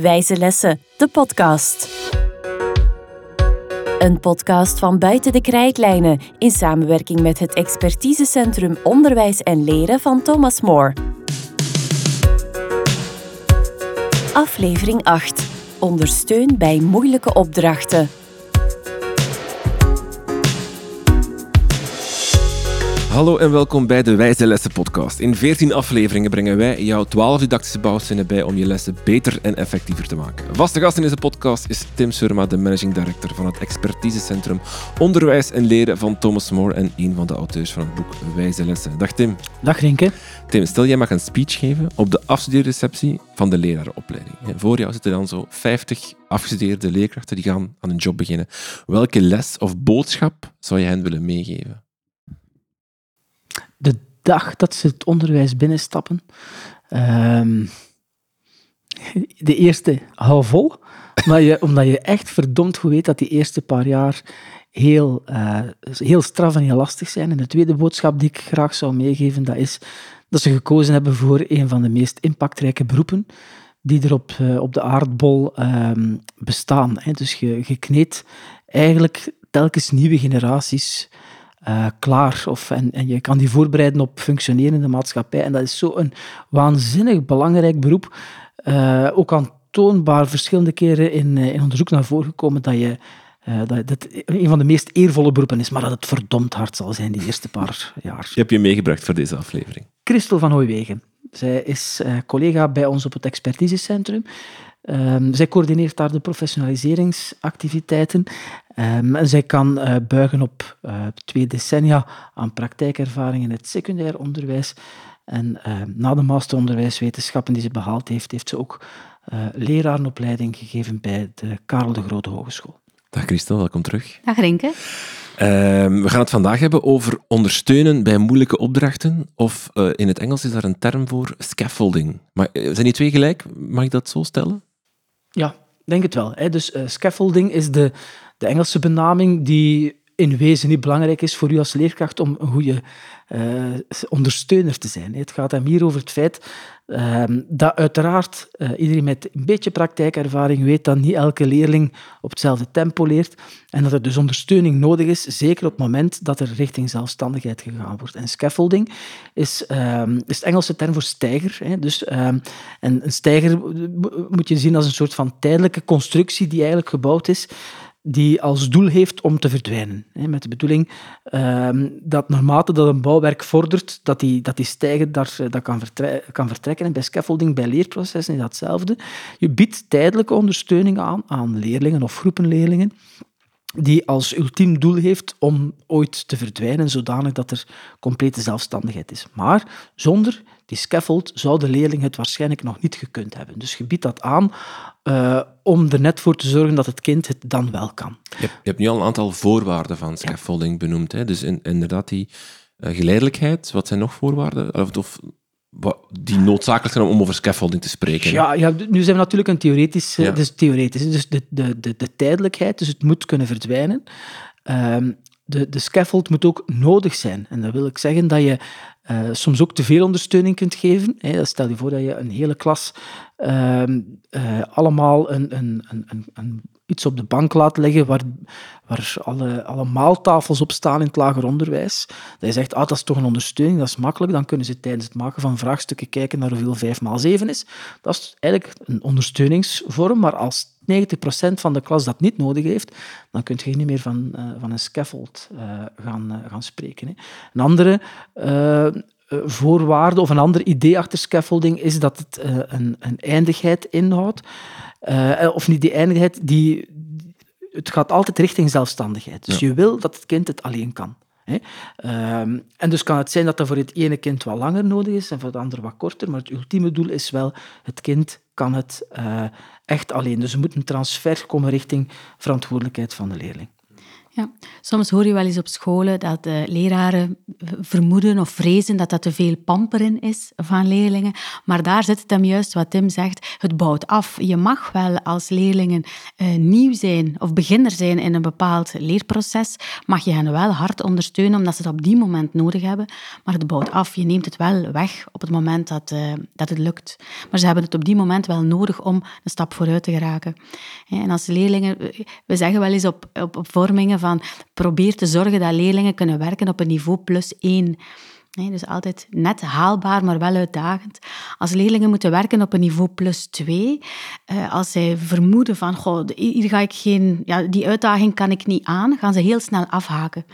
Wijze Lessen, de podcast. Een podcast van Buiten de Krijtlijnen in samenwerking met het expertisecentrum Onderwijs en Leren van Thomas More. Aflevering 8. Ondersteun bij moeilijke opdrachten. Hallo en welkom bij de Wijze Lessen podcast. In 14 afleveringen brengen wij jou 12 didactische bouwzinnen bij om je lessen beter en effectiever te maken. Vaste gast in deze podcast is Tim Surma, de managing director van het expertisecentrum Onderwijs en Leren van Thomas More en een van de auteurs van het boek Wijze Lessen. Dag Tim. Dag Rinke. Tim, stel jij mag een speech geven op de afstudeerreceptie van de lerarenopleiding. Voor jou zitten dan zo 50 afgestudeerde leerkrachten die gaan aan een job beginnen. Welke les of boodschap zou je hen willen meegeven? De dag dat ze het onderwijs binnenstappen, um, de eerste hou vol, omdat je, omdat je echt verdomd goed weet dat die eerste paar jaar heel, uh, heel straf en heel lastig zijn. En de tweede boodschap die ik graag zou meegeven, dat is dat ze gekozen hebben voor een van de meest impactrijke beroepen die er op, uh, op de aardbol um, bestaan. Hè. Dus je, je kneedt eigenlijk telkens nieuwe generaties uh, klaar. Of, en, en je kan die voorbereiden op functioneren in de maatschappij. En dat is zo'n waanzinnig belangrijk beroep. Uh, ook aantoonbaar verschillende keren in, in onderzoek naar voren gekomen dat je uh, dat het een van de meest eervolle beroepen is, maar dat het verdomd hard zal zijn die eerste paar jaar. Je hebt je meegebracht voor deze aflevering. Christel van Hooiwegen. Zij is collega bij ons op het expertisecentrum. Um, zij coördineert daar de professionaliseringsactiviteiten. Um, en zij kan uh, buigen op uh, twee decennia aan praktijkervaring in het secundair onderwijs. En uh, na de masteronderwijswetenschappen die ze behaald heeft, heeft ze ook lerarenopleiding gegeven bij de Karel de Grote Hogeschool. Dag Christel, welkom terug. Dag Renke. Ehm, we gaan het vandaag hebben over ondersteunen bij moeilijke opdrachten. Of in het Engels is daar een term voor, scaffolding. Maar, zijn die twee gelijk? Mag ik dat zo stellen? Ja, denk het wel. Dus uh, scaffolding is de, de Engelse benaming die in wezen niet belangrijk is voor u als leerkracht om een goede uh, ondersteuner te zijn. Het gaat hem hier over het feit uh, dat uiteraard uh, iedereen met een beetje praktijkervaring weet dat niet elke leerling op hetzelfde tempo leert en dat er dus ondersteuning nodig is, zeker op het moment dat er richting zelfstandigheid gegaan wordt. En scaffolding is, ehm, is het Engelse term voor stijger. Hè. Dus, ehm, en een stijger moet je zien als een soort van tijdelijke constructie die eigenlijk gebouwd is die als doel heeft om te verdwijnen. Met de bedoeling um, dat naarmate dat een bouwwerk vordert, dat die, dat die stijger daar, eh, dat kan, kan vertrekken. En bij scaffolding, bij leerprocessen is datzelfde. Je biedt tijdelijke ondersteuning aan aan leerlingen of groepen leerlingen die als ultiem doel heeft om ooit te verdwijnen, zodanig dat er complete zelfstandigheid is. Maar zonder die scaffold zou de leerling het waarschijnlijk nog niet gekund hebben. Dus je biedt dat aan uh, om er net voor te zorgen dat het kind het dan wel kan. Je hebt, je hebt nu al een aantal voorwaarden van scaffolding benoemd. Hè? Dus in, inderdaad die uh, geleidelijkheid, wat zijn nog voorwaarden? Of, of die noodzakelijk zijn om over scaffolding te spreken. Ja, ja, nu zijn we natuurlijk een theoretisch, ja. dus theoretisch. Dus de, de, de, de tijdelijkheid, dus het moet kunnen verdwijnen. Um, de, de scaffold moet ook nodig zijn. En dat wil ik zeggen dat je uh, soms ook te veel ondersteuning kunt geven. Hè. Stel je voor dat je een hele klas uh, uh, allemaal een, een, een, een, iets op de bank laat leggen waar, waar alle, alle maaltafels op staan in het lager onderwijs. Dat je zegt, ah, dat is toch een ondersteuning, dat is makkelijk. Dan kunnen ze tijdens het maken van vraagstukken kijken naar hoeveel 5 maal 7 is. Dat is eigenlijk een ondersteuningsvorm, maar als 90% van de klas dat niet nodig heeft, dan kun je niet meer van, uh, van een scaffold uh, gaan, uh, gaan spreken. Hè. Een andere voorwaarde of een ander idee achter scaffolding is dat het een, een eindigheid inhoudt. Of niet die eindigheid, die, het gaat altijd richting zelfstandigheid. Dus ja. je wil dat het kind het alleen kan. Hè? Um, en dus kan het zijn dat dat voor het ene kind wat langer nodig is en voor het andere wat korter, maar het ultieme doel is wel, het kind kan het uh, echt alleen. Dus er moet een transfer komen richting verantwoordelijkheid van de leerling. Ja, soms hoor je wel eens op scholen dat uh, leraren vermoeden of vrezen dat dat te veel pamperen is van leerlingen. Maar daar zit het hem juist wat Tim zegt, het bouwt af. Je mag wel als leerlingen uh, nieuw zijn of beginner zijn in een bepaald leerproces, mag je hen wel hard ondersteunen omdat ze het op die moment nodig hebben. Maar het bouwt af. Je neemt het wel weg op het moment dat, uh, dat het lukt. Maar ze hebben het op die moment wel nodig om een stap vooruit te geraken. En als leerlingen, we zeggen wel eens op, op, op vormingen van probeer te zorgen dat leerlingen kunnen werken op een niveau plus 1. Nee, dus altijd net haalbaar, maar wel uitdagend. Als leerlingen moeten werken op een niveau plus 2, eh, als zij vermoeden van, hier ga ik geen, ja, die uitdaging kan ik niet aan, gaan ze heel snel afhaken.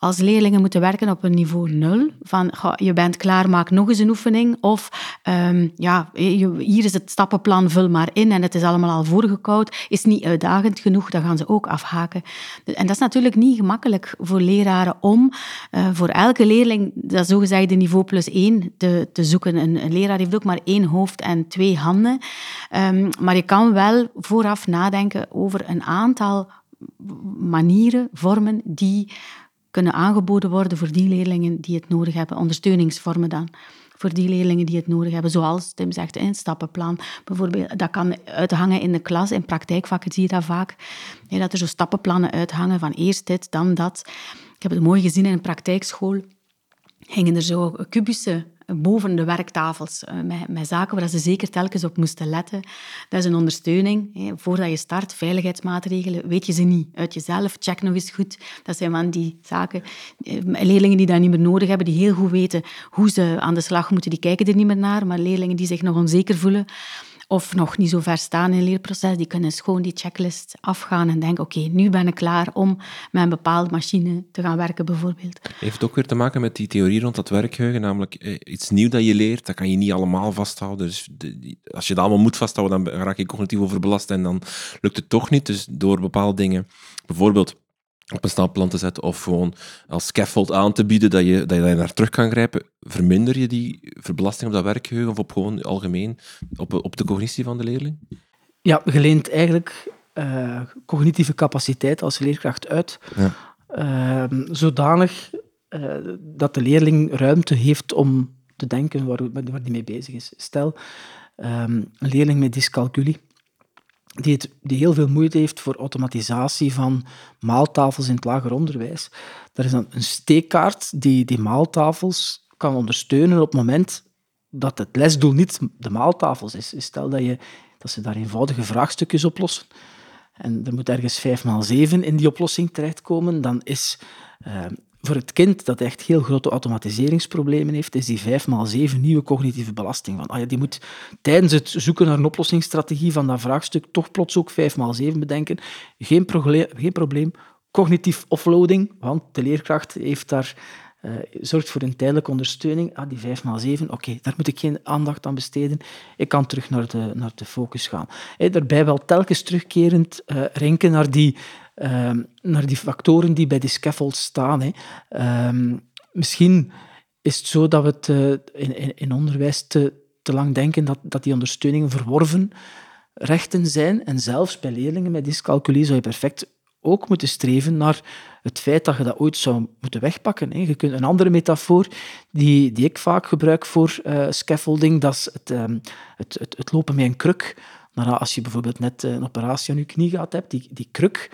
Als leerlingen moeten werken op een niveau 0, van je bent klaar, maak nog eens een oefening, of um, ja, hier is het stappenplan, vul maar in en het is allemaal al voorgekoud, is niet uitdagend genoeg, dan gaan ze ook afhaken. En dat is natuurlijk niet gemakkelijk voor leraren om uh, voor elke leerling, dat zo zogezegde niveau plus één te, te zoeken. Een, een, leraar heeft ook maar één hoofd en twee handen. Um, maar je kan wel vooraf nadenken over een aantal manieren, vormen die kunnen aangeboden worden voor die leerlingen die het nodig hebben. Ondersteuningsvormen dan voor die leerlingen die het nodig hebben. Zoals Tim zegt, een stappenplan. Bijvoorbeeld, dat kan uithangen in de klas. In praktijkvakken zie je dat vaak. dat er zo stappenplannen uithangen van eerst dit, dan dat. Ik heb het mooi gezien in een praktijkschool hingen er zo kubussen boven de werktafels eh, met, zaken waar ze zeker telkens op moesten letten. Dat is een ondersteuning. Hè. Voordat je start, veiligheidsmaatregelen, weet je ze niet uit jezelf. Check nog eens goed. Dat zijn van die zaken. Eh, leerlingen die dat niet meer nodig hebben, die heel goed weten hoe ze aan de slag moeten, die kijken er niet meer naar. Maar leerlingen die zich nog onzeker voelen, of nog niet zo ver staan in het leerproces, die kunnen gewoon die checklist afgaan en denken, oké, nu ben ik klaar om met een bepaalde machine te gaan werken, bijvoorbeeld. Heeft ook weer te maken met die theorie rond dat werkgeheugen, namelijk eh, iets nieuw dat je leert, dat kan je niet allemaal vasthouden. Dus als je dat allemaal moet vasthouden, dan raak je cognitief overbelast en dan lukt het toch niet. Dus door bepaalde dingen, bijvoorbeeld op een stapelplan te zetten of gewoon als scaffold aan te bieden dat je, dat je daar naar terug kan grijpen, verminder je die verbelasting op dat werkgeheugen of op gewoon algemeen op, op de cognitie van de leerling? Ja, je leent eigenlijk uh, cognitieve capaciteit als leerkracht uit, ja. uh, zodanig uh, dat de leerling ruimte heeft om te denken waar, waar die mee bezig is. Stel, um, een leerling met dyscalculie, die, het, heel veel moeite heeft voor automatisatie van maaltafels in het lager onderwijs. Er is dan een steekkaart die die maaltafels kan ondersteunen op het moment dat het lesdoel niet de maaltafels is. Stel dat, je, dat ze daar eenvoudige vraagstukjes oplossen en er moet ergens 5 x 7 in die oplossing terechtkomen, dan is uh, voor het kind dat echt heel grote automatiseringsproblemen heeft, is die 5 x 7 nieuwe cognitieve belasting. Van, ah ja, die moet tijdens het zoeken naar een oplossingsstrategie van dat vraagstuk toch plots ook 5 x 7 bedenken. Geen, geen probleem. Cognitief offloading, want de leerkracht heeft daar uh, zorgt voor een tijdelijke ondersteuning. Ah, die 5 x 7, oké, daar moet ik geen aandacht aan besteden. Ik kan terug naar de, naar de focus gaan. Hey, daarbij wel telkens terugkerend uh, renken naar die Ehm, naar die factoren die bij die scaffold staan. Ehm, misschien is het zo dat we het in, in, onderwijs te, te lang denken dat, dat die ondersteuningen verworven rechten zijn. En zelfs bij leerlingen met dyscalculie zou je perfect ook moeten streven naar het feit dat je dat ooit zou moeten wegpakken. Hè. Je kunt een andere metafoor die, die ik vaak gebruik voor uh, scaffolding, dat is het, um, het, het, het, lopen met een kruk. Nou, als je bijvoorbeeld net een operatie aan je knie gehad hebt, die, die kruk,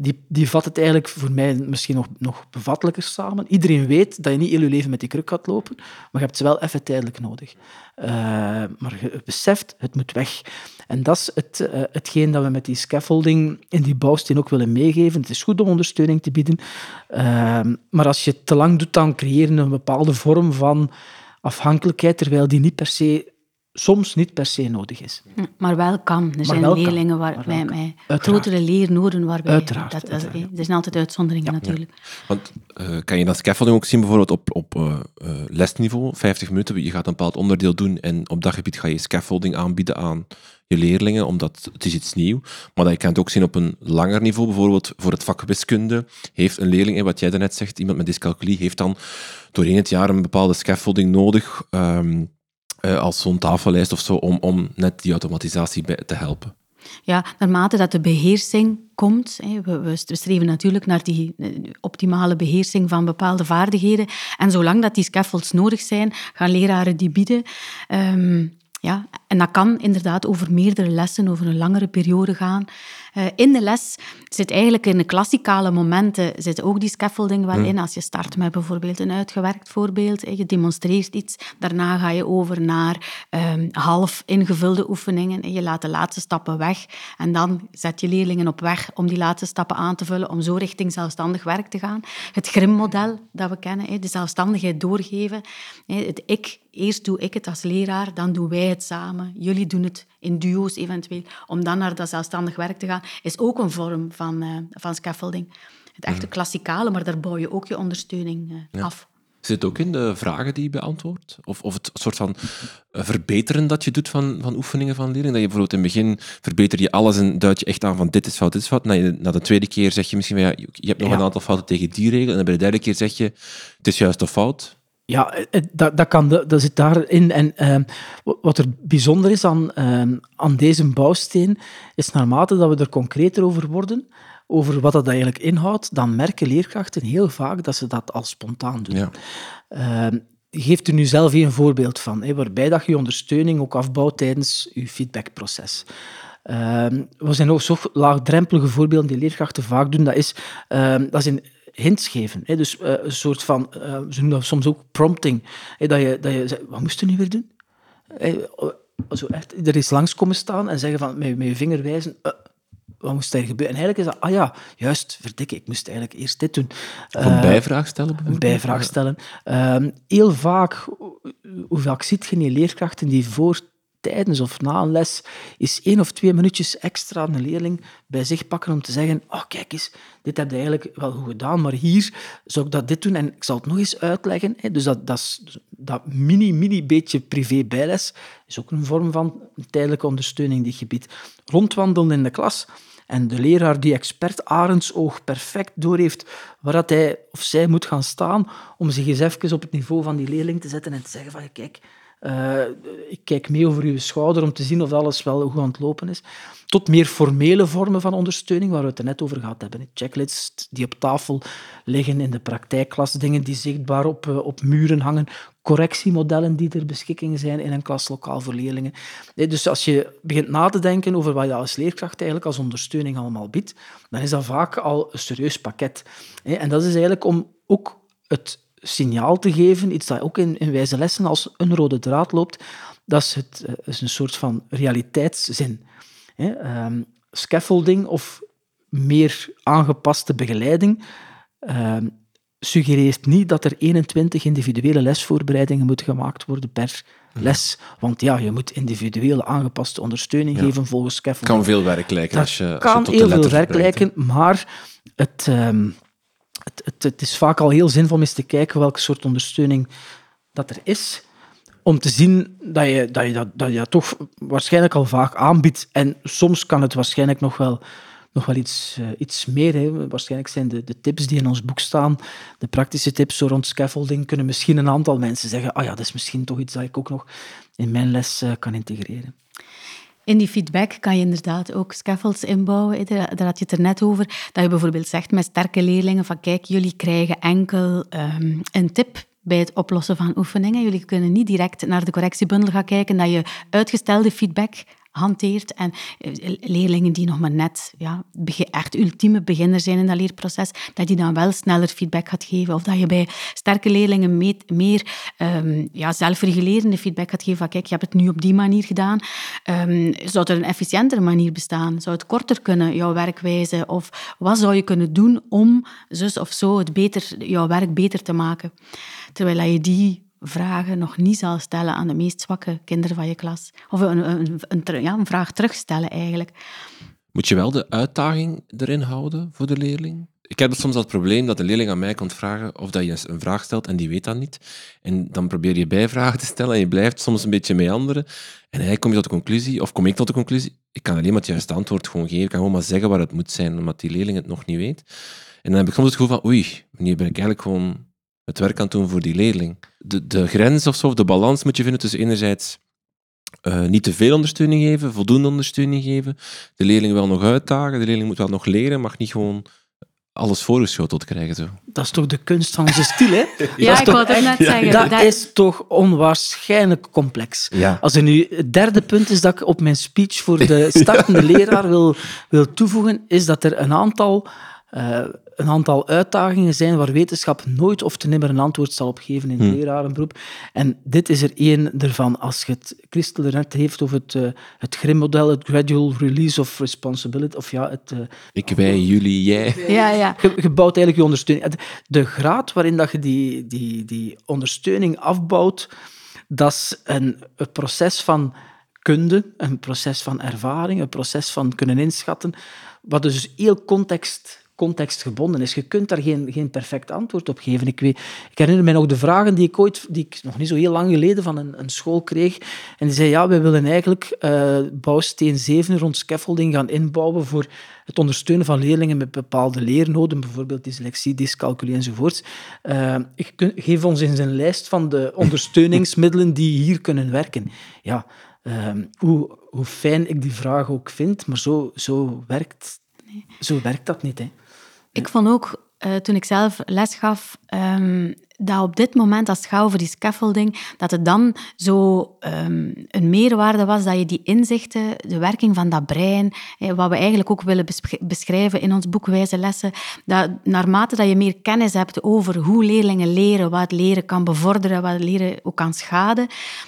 die, die vat het eigenlijk voor mij misschien nog, nog bevattelijker samen. Iedereen weet dat je niet heel je leven met die kruk gaat lopen, maar je hebt ze wel even tijdelijk nodig. Uh, maar je beseft, het moet weg. En dat is het, uh, hetgeen dat we met die scaffolding in die bouwsteen ook willen meegeven. Het is goed om ondersteuning te bieden, uh, maar als je te lang doet, dan creëren een bepaalde vorm van afhankelijkheid, terwijl die niet per se soms niet per se nodig is. Hm, maar wel kan. Er zijn leerlingen waar wij met grotere leernoden waarbij... Uiteraard. Dat, dat, er zijn altijd uitzonderingen natuurlijk. Want uh, kan je dat scaffolding ook zien bijvoorbeeld op, op uh, lesniveau, 50 minuten, je gaat een bepaald onderdeel doen en op dat gebied ga je scaffolding aanbieden aan je leerlingen, omdat het is iets nieuw. Maar dat je kan het ook zien op een langer niveau, bijvoorbeeld voor het vak wiskunde, heeft een leerling, en wat jij daarnet zegt, iemand met dyscalculie, heeft dan doorheen het jaar een bepaalde scaffolding nodig... Um, uh, als zo'n tafellijst of zo, om, om net die automatisatie te helpen. Ja, naarmate dat de beheersing komt, we, we streven natuurlijk naar die eh, optimale beheersing van bepaalde vaardigheden. En zolang dat die scaffolds nodig zijn, gaan leraren die bieden. Ehm, ja, en dat kan inderdaad over meerdere lessen, over een langere periode gaan. Uh, in de les zit eigenlijk in de klassikale momenten zit ook die scaffolding wel hmm. in. Als je start met bijvoorbeeld een uitgewerkt voorbeeld, je demonstreert iets, daarna ga je over naar um, half ingevulde oefeningen. Je laat de laatste stappen weg en dan zet je leerlingen op weg om die laatste stappen aan te vullen, om zo richting zelfstandig werk te gaan. Het GRIM-model dat we kennen, de zelfstandigheid doorgeven. Het ik, eerst doe ik het als leraar, dan doen wij het samen. Jullie doen het in duo's eventueel, om dan naar dat zelfstandig werk te gaan, is ook een vorm van, uh, van scaffolding. Het echte mm. klassikale, maar daar bouw je ook je ondersteuning uh, af. Zit ook in de vragen die je beantwoordt? Of, of het soort van eh, verbeteren dat je doet van, van oefeningen van leerling? Dat je bijvoorbeeld in het begin verbeter je alles en duid je echt aan van dit is fout, dit is fout. Na, na de tweede keer zeg je misschien ja, je hebt nog een aantal fouten tegen die regel. En dan bij de derde keer zeg je het is juist of fout. Ja, dat, dat, kan, dat zit daarin. En uh, wat er bijzonder is aan, uh, aan deze bouwsteen, is naarmate dat we er concreter over worden, over wat dat eigenlijk inhoudt, dan merken leerkrachten heel vaak dat ze dat al spontaan doen. Ja. Uh, geeft u nu zelf een voorbeeld van, hè, waarbij dat je ondersteuning ook afbouwt tijdens je feedbackproces. Uh, we zijn ook zo laagdrempelige voorbeelden die leerkrachten vaak doen. Dat is, dat is in hints geven. Hè? Dus uh, een soort van, uh, ze noemen dat soms ook prompting. Hè? Dat, je, dat je zegt, wat moest je nu weer doen? Zo echt, er is langs komen staan en zeggen van, met, met je vinger wijzen, uh, wat moest er gebeuren? En eigenlijk is dat, ah ja, juist, verdikke, ik moest eigenlijk eerst dit doen. een bijvraag stellen Een bijvraag stellen. Uh, heel vaak, hoe vaak ziet je die leerkrachten die voor tijdens of na een les is één of twee minuutjes extra een leerling bij zich pakken om te zeggen, oh kijk eens, dit heb je eigenlijk wel goed gedaan, maar hier zou ik dat dit doen en ik zal het nog eens uitleggen. Dus dat, dat, dat mini, mini beetje privé bijles is ook een vorm van tijdelijke ondersteuning die je biedt. Rondwandelen in de klas en de leraar die expert Arendsoog perfect doorheeft waar dat hij of zij moet gaan staan om zich eens even op het niveau van die leerling te zetten en te zeggen van, kijk, uh, ik kijk mee over uw schouder om te zien of alles wel goed aan het lopen is. Tot meer formele vormen van ondersteuning, waar we het er net over gehad hebben. Checklists die op tafel liggen in de praktijkklas, dingen die zichtbaar op, uh, op muren hangen, correctiemodellen die ter beschikking zijn in een klaslokaal voor leerlingen. Dus als je begint na te denken over wat je als leerkracht eigenlijk als ondersteuning allemaal biedt, dan is dat vaak al een serieus pakket. En dat is eigenlijk om ook het signaal te geven, iets dat ook in, in wijze lessen als een rode draad loopt, dat is, het, eh, is een soort van realiteitszin. Um, scaffolding of meer aangepaste begeleiding um, suggereert niet dat er 21 individuele lesvoorbereidingen moeten gemaakt worden per les. Want ja, je moet individuele aangepaste ondersteuning geven volgens scaffolding. kan veel werk lijken. als je, kan heel veel werk lijken, maar het... Um, het, het, is vaak al heel zinvol om eens te kijken welke soort ondersteuning dat er is, om te zien dat je dat, je dat, dat, je toch waarschijnlijk al vaak aanbiedt. En soms kan het waarschijnlijk nog wel, nog wel iets, uh, iets meer. Hè. Waarschijnlijk zijn de, de tips die in ons boek staan, de praktische tips rond scaffolding, kunnen misschien een aantal mensen zeggen, ah ja, dat is misschien toch iets dat ik ook nog in mijn les uh, kan integreren. In die feedback kan je inderdaad ook scaffolds inbouwen. Daar had je het er net over. Dat je bijvoorbeeld zegt met sterke leerlingen van kijk, jullie krijgen enkel um, een tip bij het oplossen van oefeningen. Jullie kunnen niet direct naar de correctiebundel gaan kijken, dat je uitgestelde feedback hanteert. En eh, leerlingen die nog maar net ja, echt ultieme beginner zijn in dat leerproces, dat die dan wel sneller feedback gaat geven. Of dat je bij sterke leerlingen meer um, ja, zelfregulerende feedback gaat geven. Van, kijk, je hebt het nu op die manier gedaan. Um, zou er een efficiëntere manier bestaan? Zou het korter kunnen, jouw werkwijze? Of wat zou je kunnen doen om zus of zo het beter, jouw werk beter te maken? Terwijl je die vragen nog niet zal stellen aan de meest zwakke kinderen van je klas. Of een, ja, een vraag terugstellen eigenlijk. Moet je wel de uitdaging erin houden voor de leerling? Ik heb soms het probleem dat de leerling aan mij komt vragen of dat je een vraag stelt en die weet dat niet. En dan probeer je bijvragen te stellen en je blijft soms een beetje meanderen. En hij kom je tot de conclusie, of kom ik tot de conclusie, ik kan alleen maar het juiste antwoord gewoon geven. Ik kan gewoon maar zeggen waar het moet zijn, omdat die leerling het nog niet weet. En dan heb ik soms het gevoel van, oei, nu ben ik eigenlijk gewoon het werk aan doen voor die leerling. De, de grens of zo, of de balans moet je vinden tussen enerzijds eh, niet te veel ondersteuning geven, voldoende ondersteuning geven. De leerling wel nog uitdagen, de leerling moet wel nog leren, mag niet gewoon alles voorgeschoteld krijgen. Zo. Dat is toch de kunst van zijn stil, hè? Ja, ik wou het net zeggen. Dat Dat- is toch onwaarschijnlijk complex. Ja. Als er nu het derde punt is dat ik op mijn speech voor de startende leraar wil, wil toevoegen, is dat er een aantal, eh, een aantal uitdagingen zijn waar wetenschap nooit of te nimmer een antwoord zal op geven in het lerarenberoep. En dit is er één ervan. Als je het, Christel er net heeft over het, eh, het GRIM-model, het Gradual Release of Responsibility, of ja, het... eh, Ik, wij, jullie, jij. Ja, ja. je, je bouwt eigenlijk je ondersteuning. De, de graad waarin dat je die, die, die ondersteuning afbouwt, dat is een, een proces van kunde, een proces van ervaring, een proces van kunnen inschatten, wat dus heel context, contextgebonden is. Je kunt daar geen, geen perfect antwoord op geven. Ik, weet, ik herinner me nog de vragen die ik ooit, die ik nog niet zo heel lang geleden van een, een school kreeg. En die zei, ja, wij willen eigenlijk eh, bouwsteen 7 rond scaffolding gaan inbouwen voor het ondersteunen van leerlingen met bepaalde leernoden, bijvoorbeeld dyslexie, dyscalculie enzovoorts. Eh, ik kun- geef ons eens een lijst van de ondersteuningsmiddelen die hier kunnen werken. Ja, eh, hoe, hoe fijn ik die vraag ook vind, maar zo, zo, werkt, zo werkt dat niet. Hè. Ik vond ook, eh, toen ik zelf les gaf, ehm, dat op dit moment, als het gaat over die scaffolding, dat het dan zo ehm, een meerwaarde was dat je die inzichten, de werking van dat brein, eh, wat we eigenlijk ook willen besch- beschrijven in ons boek Wijze Lessen, dat naarmate dat je meer kennis hebt over hoe leerlingen leren, wat leren kan bevorderen, wat leren ook kan schaden,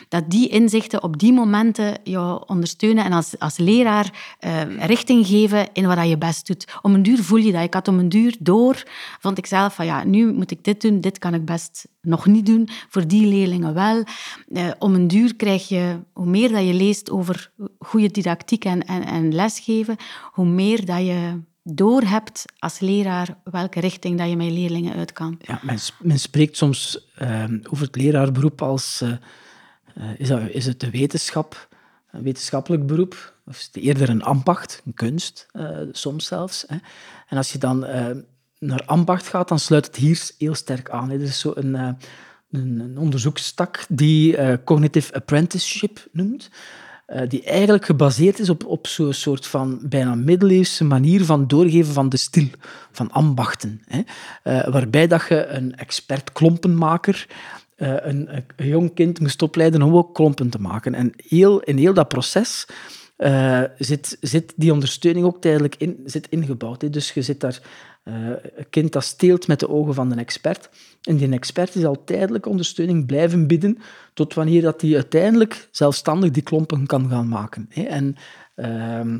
dat die inzichten op die momenten jou ondersteunen en als, als leraar ehm, richting geven in wat je best doet. Om een duur voel je dat. Ik had om een duur door, vond ik zelf van ja, nu moet ik dit doen, dit kan ik best nog niet doen, voor die leerlingen wel. Eh, om een duur krijg je, hoe meer dat je leest over goede didactiek en, en, en lesgeven, hoe meer dat je doorhebt als leraar welke richting dat je met leerlingen uit kan. Ja, men, men spreekt soms eh, over het leraarberoep als... eh, eh, is, is het de wetenschap, een wetenschappelijk beroep? Of is het eerder een ambacht, een kunst, soms zelfs? Hè? En als je dan eh, naar ambacht gaat, dan sluit het hier heel sterk aan. Er is zo een, eh, een, een onderzoekstak die eh, Cognitive Apprenticeship noemt. eh, die eigenlijk gebaseerd is op, op zo'n soort van bijna middeleeuwse manier van doorgeven van de stil, van ambachten. Hè. Waarbij dat je een expert-klompenmaker, eh, een, een jong kind moest opleiden om ook klompen te maken. En heel, in heel dat proces eh, zit, zit die ondersteuning ook tijdelijk in, zit ingebouwd. Hè. Dus je zit daar eh, een kind dat steelt met de ogen van een expert. En die expert is al tijdelijk ondersteuning blijven bieden tot wanneer dat hij uiteindelijk zelfstandig die klompen kan gaan maken. Hè. En ehm,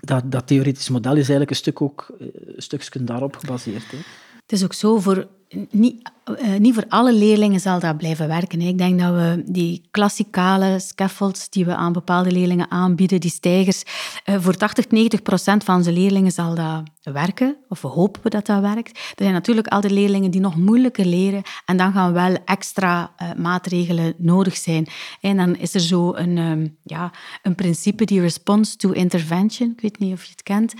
dat, dat theoretisch model is eigenlijk een stuk ook eh, een stukje daarop gebaseerd. Hè. Het is ook zo, voor, niet, eh, niet voor alle leerlingen zal dat blijven werken. Ik denk dat we die klassikale scaffolds die we aan bepaalde leerlingen aanbieden, die stijgers, eh, voor 80, 90 procent van onze leerlingen zal dat werken. Of we hopen dat dat werkt. Er zijn natuurlijk altijd leerlingen die nog moeilijker leren en dan gaan wel extra eh, maatregelen nodig zijn. En dan is er zo een, ehm, ja, een principe, die response to intervention, ik weet niet of je het kent,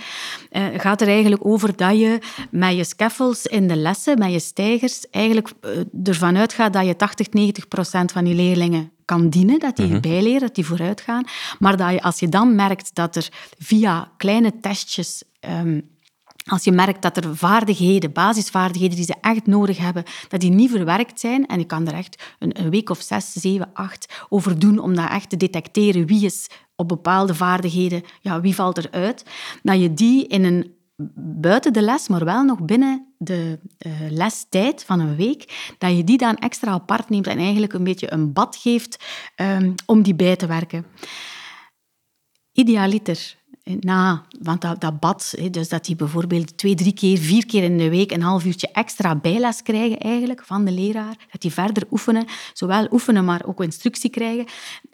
gaat er eigenlijk over dat je met je scaffolds in de lessen, met je stijgers, eigenlijk eh, ervan uitgaat dat je 80, 90 procent van je leerlingen kan dienen, dat die bijleren, dat die vooruit gaan. Maar dat je, als je dan merkt dat er via kleine testjes ehm, als je merkt dat er vaardigheden, basisvaardigheden die ze echt nodig hebben, dat die niet verwerkt zijn, en je kan er echt een, een week of zes, zeven, acht over doen om dat echt te detecteren wie is op bepaalde vaardigheden, ja, wie valt eruit, dat je die in een buiten de les, maar wel nog binnen de eh, lestijd van een week, dat je die dan extra apart neemt en eigenlijk een beetje een bad geeft ehm, om die bij te werken. Idealiter. Na, want dat, dat bad, dus dat die bijvoorbeeld twee, drie keer, vier keer in de week een half uurtje extra bijles krijgen eigenlijk van de leraar, dat die verder oefenen, zowel oefenen, maar ook instructie krijgen.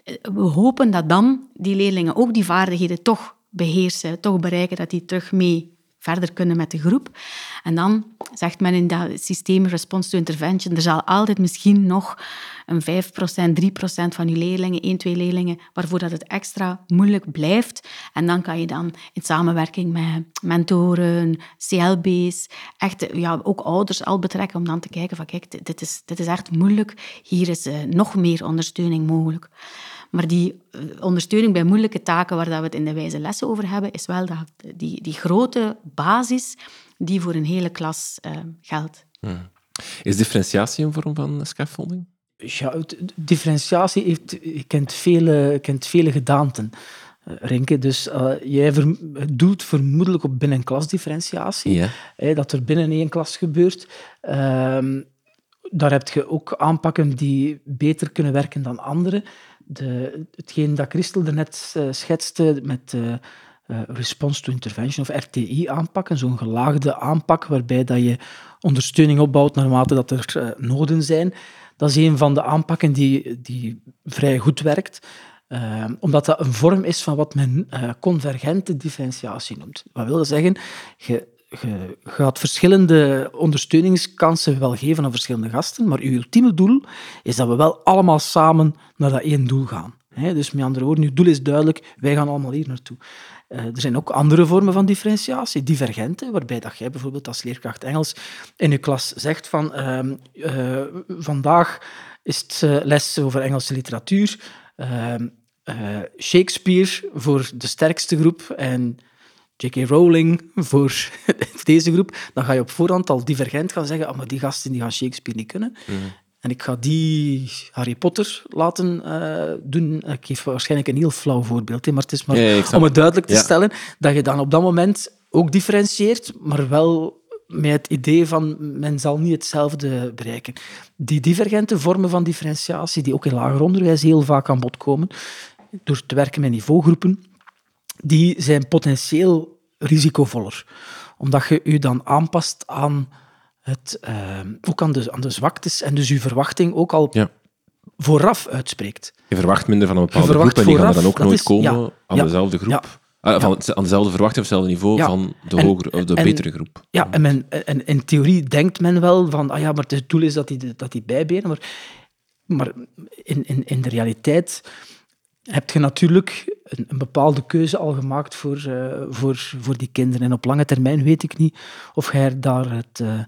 Eh, We hopen dat dan die leerlingen ook die vaardigheden toch beheersen, toch bereiken, dat die terug mee verder kunnen met de groep. En dan zegt men in dat systeem response to intervention, er zal altijd misschien nog een 5%, 3% van je leerlingen, 1, 2 leerlingen, waarvoor dat het extra moeilijk blijft. En dan kan je dan in samenwerking met mentoren, CLB's, echt, ja, ook ouders al betrekken om dan te kijken van kijk, dit is, dit is echt moeilijk, hier is eh, nog meer ondersteuning mogelijk. Maar die eh, ondersteuning bij moeilijke taken, waar dat we het in de wijze lessen over hebben, is wel dat, die, die grote basis die voor een hele klas uh, geldt. Hmm. Is differentiatie een vorm van scaffolding? Ja, differentiatie heeft, kent, vele, kent vele gedaanten. Eh, Renke, dus uh, jij doelt vermoedelijk op binnenklasdifferentiatie. Ja. dat er binnen één klas gebeurt. Uh, daar heb je ook aanpakken die beter kunnen werken dan andere. De, hetgeen dat Christel er net uh, schetste met uh, response to intervention of RTI aanpakken, zo'n gelaagde aanpak waarbij dat je ondersteuning opbouwt naarmate dat er noden zijn. Dat is een van de aanpakken die, die vrij goed werkt. Omdat dat een vorm is van wat men convergente differentiatie noemt. Wat wil zeggen? Je, je gaat verschillende ondersteuningskansen wel geven aan verschillende gasten, maar je ultieme doel is dat we wel allemaal samen naar dat één doel gaan. dus met andere woorden, je doel is duidelijk, wij gaan allemaal hier naartoe. Uh, er zijn ook andere vormen van differentiatie, divergente, waarbij dat jij bijvoorbeeld als leerkracht Engels in je klas zegt van uh, uh, vandaag is het les over Engelse literatuur, ehm, Shakespeare voor de sterkste groep en J.K. Rowling voor deze groep, dan ga je op voorhand al divergent gaan zeggen, oh, maar die gasten die gaan Shakespeare niet kunnen. Mhm. En ik ga die Harry Potter laten uh, doen. Ik geef waarschijnlijk een heel flauw voorbeeld, maar het is maar om het duidelijk te stellen dat je dan op dat moment ook differentieert, maar wel met het idee van men zal niet hetzelfde bereiken. Die divergente vormen van differentiatie, die ook in lager onderwijs heel vaak aan bod komen, door te werken met niveaugroepen, die zijn potentieel risicovoller. Omdat je je dan aanpast aan het, uh, ook aan de, aan de zwaktes en dus je verwachting ook al ja. vooraf uitspreekt. Je verwacht minder van een bepaalde groep en die gaan er dan ook nooit komen aan dezelfde groep. Van, aan dezelfde verwachting of hetzelfde niveau van de, hogere, of de betere groep. Ja, en, men, en in theorie denkt men wel van, ah ja, maar het doel is dat die, dat die bijbenen, maar, maar in, in, in de realiteit heb je natuurlijk een, een, bepaalde keuze al gemaakt voor, uh, voor, voor die kinderen. En op lange termijn weet ik niet of hij daar het, uh,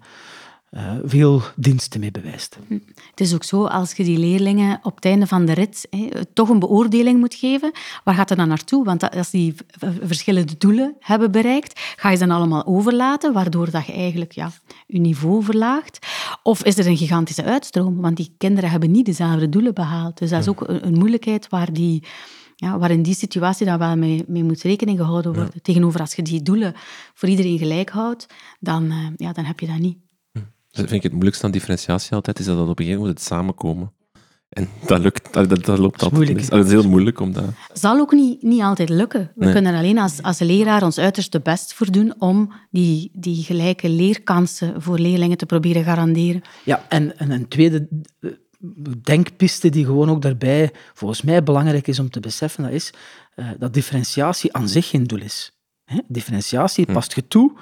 uh, veel diensten mee bewijst. Hm. Het is ook zo, als je die leerlingen op het einde van de rit toch een beoordeling moet geven, waar gaat het dan naartoe? Want als die verschillende doelen hebben bereikt, ga je ze dan allemaal overlaten, waardoor dat je eigenlijk ja, je niveau verlaagt. Of is er een gigantische uitstroom? Want die kinderen hebben niet dezelfde doelen behaald. Dus dat is ook een, een moeilijkheid waar die ja, waar in die situatie dan wel mee, mee moet rekening gehouden worden. Tegenover als je die doelen voor iedereen gelijk houdt, dan, uh, ja, dan heb je dat niet. Dat vind ik het moeilijkste aan differentiatie altijd, is dat dat op een gegeven moment het samenkomen. En dat, lukt, dat, dat loopt altijd niet. Dat is heel moeilijk om dat... zal ook niet, niet altijd lukken. We kunnen alleen als, als leraar ons uiterste best voor doen om die, die gelijke leerkansen voor leerlingen te proberen garanderen. Ja, en, en een tweede denkpiste die gewoon ook daarbij volgens mij belangrijk is om te beseffen, dat is uh, dat differentiatie aan zich geen doel is. Hè? Differentiatie hm. past je toe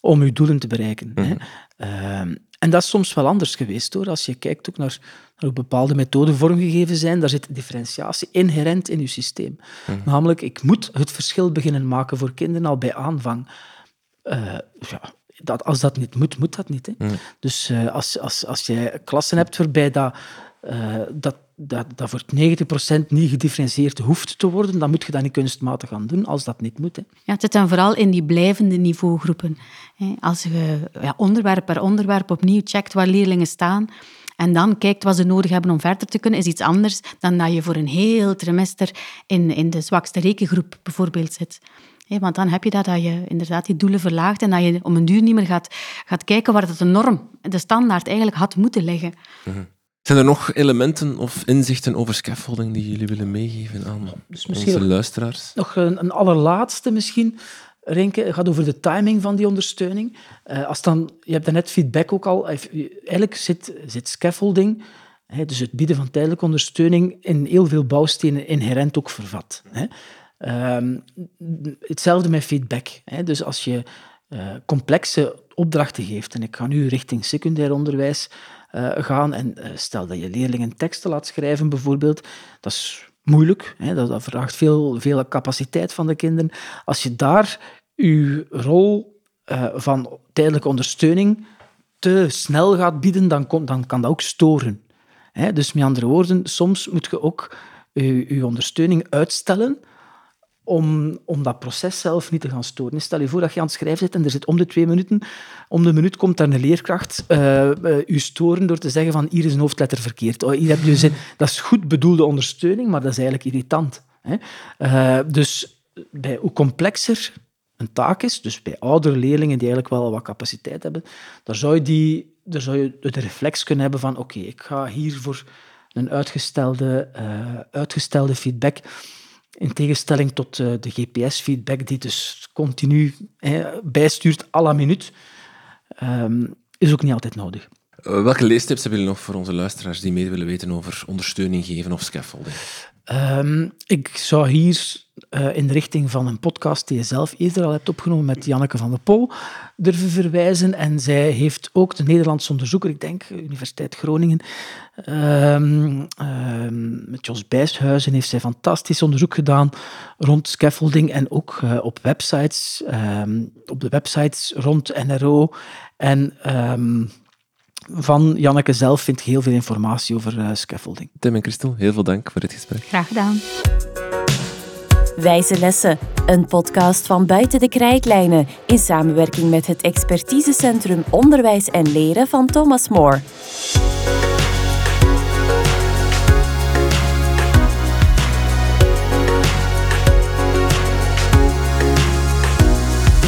om je doelen te bereiken. Hè? Uh, en dat is soms wel anders geweest hoor. Als je kijkt ook naar, naar hoe bepaalde methoden vormgegeven zijn, daar zit differentiatie inherent in je systeem. Mhm. Namelijk, ik moet het verschil beginnen maken voor kinderen al bij aanvang. Uh, ja, dat, als dat niet moet, moet dat niet. Hè. Mhm. Dus uh, als, als, als je klassen hebt waarbij dat, uh, dat dat, dat voor 90% niet gedifferentieerd hoeft te worden, dan moet je dat niet kunstmatig gaan doen als dat niet moet. Hè. Ja, het zit dan vooral in die blijvende niveaugroepen. Als je ja, onderwerp per onderwerp opnieuw checkt waar leerlingen staan en dan kijkt wat ze nodig hebben om verder te kunnen, is iets anders dan dat je voor een heel trimester in, in de zwakste rekengroep bijvoorbeeld zit. Want dan heb je dat, dat je inderdaad die doelen verlaagt en dat je om een duur niet meer gaat, gaat kijken waar het de norm, de standaard eigenlijk had moeten liggen. Mhm. Zijn er nog elementen of inzichten over scaffolding die jullie willen meegeven aan dus onze luisteraars? Nog een, een allerlaatste misschien. Renke, gaat over de timing van die ondersteuning. Uh, als dan, je hebt net feedback ook al. Eigenlijk zit, zit scaffolding, hè, dus het bieden van tijdelijke ondersteuning, in heel veel bouwstenen inherent ook vervat. Hè. Uh, hetzelfde met feedback. Hè. Dus als je uh, complexe opdrachten geeft, en ik ga nu richting secundair onderwijs, uh, gaan. En uh, stel dat je leerlingen teksten laat schrijven, bijvoorbeeld, dat is moeilijk. Hè? Dat, vraagt veel, veel capaciteit van de kinderen. Als je daar je rol van tijdelijke ondersteuning te snel gaat bieden, dan, dan kan dat ook storen. Hè? Dus met andere woorden, soms moet je ook uw ondersteuning uitstellen om, om dat proces zelf niet te gaan storen. Stel je voor dat je aan het schrijven zit en er zit om de twee minuten, om de minuut komt daar een leerkracht uh, u storen door te zeggen van hier is een hoofdletter verkeerd. Oh, hier heb je zin. Dat is goed bedoelde ondersteuning, maar dat is eigenlijk irritant. Hè? Uh, dus bij hoe complexer een taak is, dus bij oudere leerlingen die eigenlijk wel wat capaciteit hebben, daar zou je, die, daar zou je de reflex kunnen hebben van oké, ik ga hier voor een uitgestelde, uitgestelde feedback in tegenstelling tot uh, de GPS-feedback, die dus continu bijstuurt à la minuut, um, is ook niet altijd nodig. Uh, welke leestips hebben jullie nog voor onze luisteraars die meer willen weten over ondersteuning geven of scaffolding? Um, ik zou hier uh, in de richting van een podcast die je zelf eerder al hebt opgenomen met Janneke van der Pol durven verwijzen. En zij heeft ook de Nederlandse onderzoeker, ik denk, Universiteit Groningen, um, um, met Jos Bijshuizen heeft zij fantastisch onderzoek gedaan rond scaffolding en ook uh, op websites, op de websites rond NRO en van Janneke zelf vind ik heel veel informatie over uh, scaffolding. Tim en Christel, heel veel dank voor dit gesprek. Graag gedaan. Wijze Lessen, een podcast van Buiten de Krijtlijnen in samenwerking met het expertisecentrum Onderwijs en Leren van Thomas More.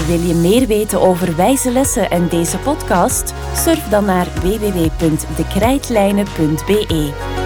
Wil je meer weten over wijze lessen en deze podcast? Surf dan naar www.dekrijtlijnen.be.